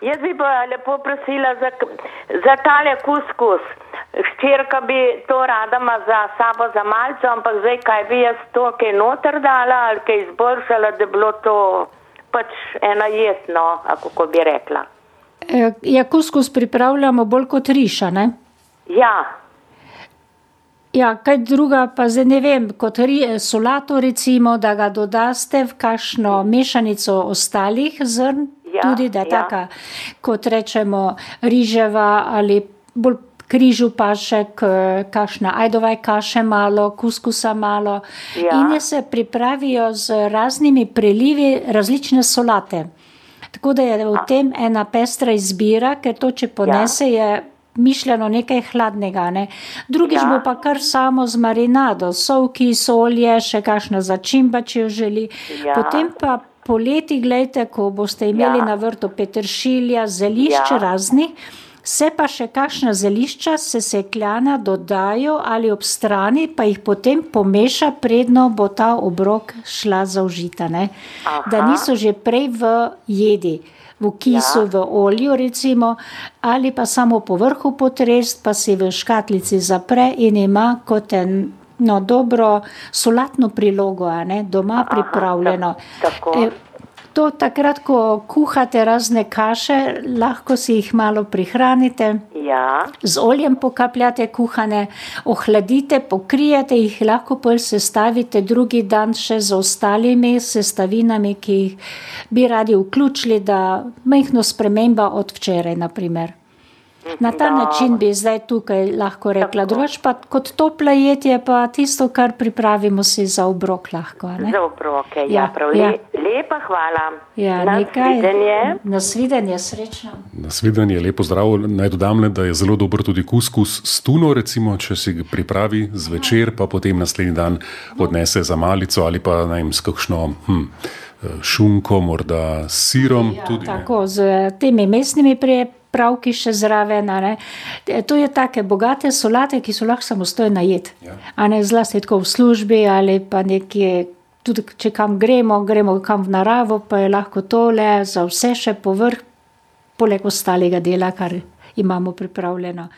Jaz bi pa lepo prosila za, za tale kuskus. Ščerka bi to radama za sabo za malce, ampak zdaj kaj bi jaz to kaj noter dala ali kaj izboljšala, da bi bilo to pač ena jesno, kako bi rekla. E, ja, kuskus pripravljamo bolj kot riša, ne? Ja, Ja, kaj druga pa zdaj ne vem, kot ri, solato recimo, da ga dodaste v kakšno mešanico ostalih zrn, Ja, tudi da ja. taka, kot rečemo, riževa ali bolj križu pašek, kakšna ajdovaj kaše malo, kuskusa malo. Ja. In se pripravijo z raznimi prelivi različne solate. Tako da je v tem ena pestra izbira, ker to, če ponese, je mišljeno nekaj hladnega. Ne? Drugič Ja. bo pa kar samo z marinado, solki, solje, še kakšna začimba, če jo želi. Ja. Potem pa poleti, gledajte, ko boste imeli Ja. na vrtu peteršilja, zelišč Ja. raznih. Se pa še kakšna zelišča sesekljana dodajo ali ob strani, pa jih potem pomeša, predno bo ta obrok šla zaužita. Ne? Da Aha. niso že prej v jedi, v kisu, Ja. v olju recimo, ali pa samo po vrhu potrest, pa si v škatlici zapre in ima kot en. No, dobro solatno prilogo, a ne, doma pripravljeno. ta- tako. E, To takrat, ko kuhate razne kaše, lahko si jih malo prihranite. ja, Z oljem pokapljate kuhane, ohladite, pokrijete jih, lahko pa sestavite drugi dan še z ostalimi sestavinami, ki jih bi radi vključili, da majhno sprememba od včeraj, naprimer. Na ta način bi zdaj tukaj lahko rekla. Drugač pa kot topla jed je pa tisto, kar pripravimo si za obrok lahko. a ne? za obroke. Ja, Ja, prav. ja. Le, lepa hvala. Ja, Na nekaj. svidenje. Na svidenje, srečno. Nasvidenje, lepo zdrav. Naj dodam le, da je zelo dober tudi kuskus s tuno, recimo, če si ga pripravi zvečer, pa potem naslednji dan odnese za malico ali pa naj s kakšno hm, šunko, morda s sirom. Ja, tudi, ne. tako, z temi mesnimi pripravki še zraven. ne. To je take bogate solate, ki so lahko samostojna jed. Ja. Ne zlasti tako v službi ali pa nekje. Tudi če kam gremo, gremo kam v naravo, pa je lahko tole za vse še povrh, poleg ostalega dela, kar imamo pripravljeno.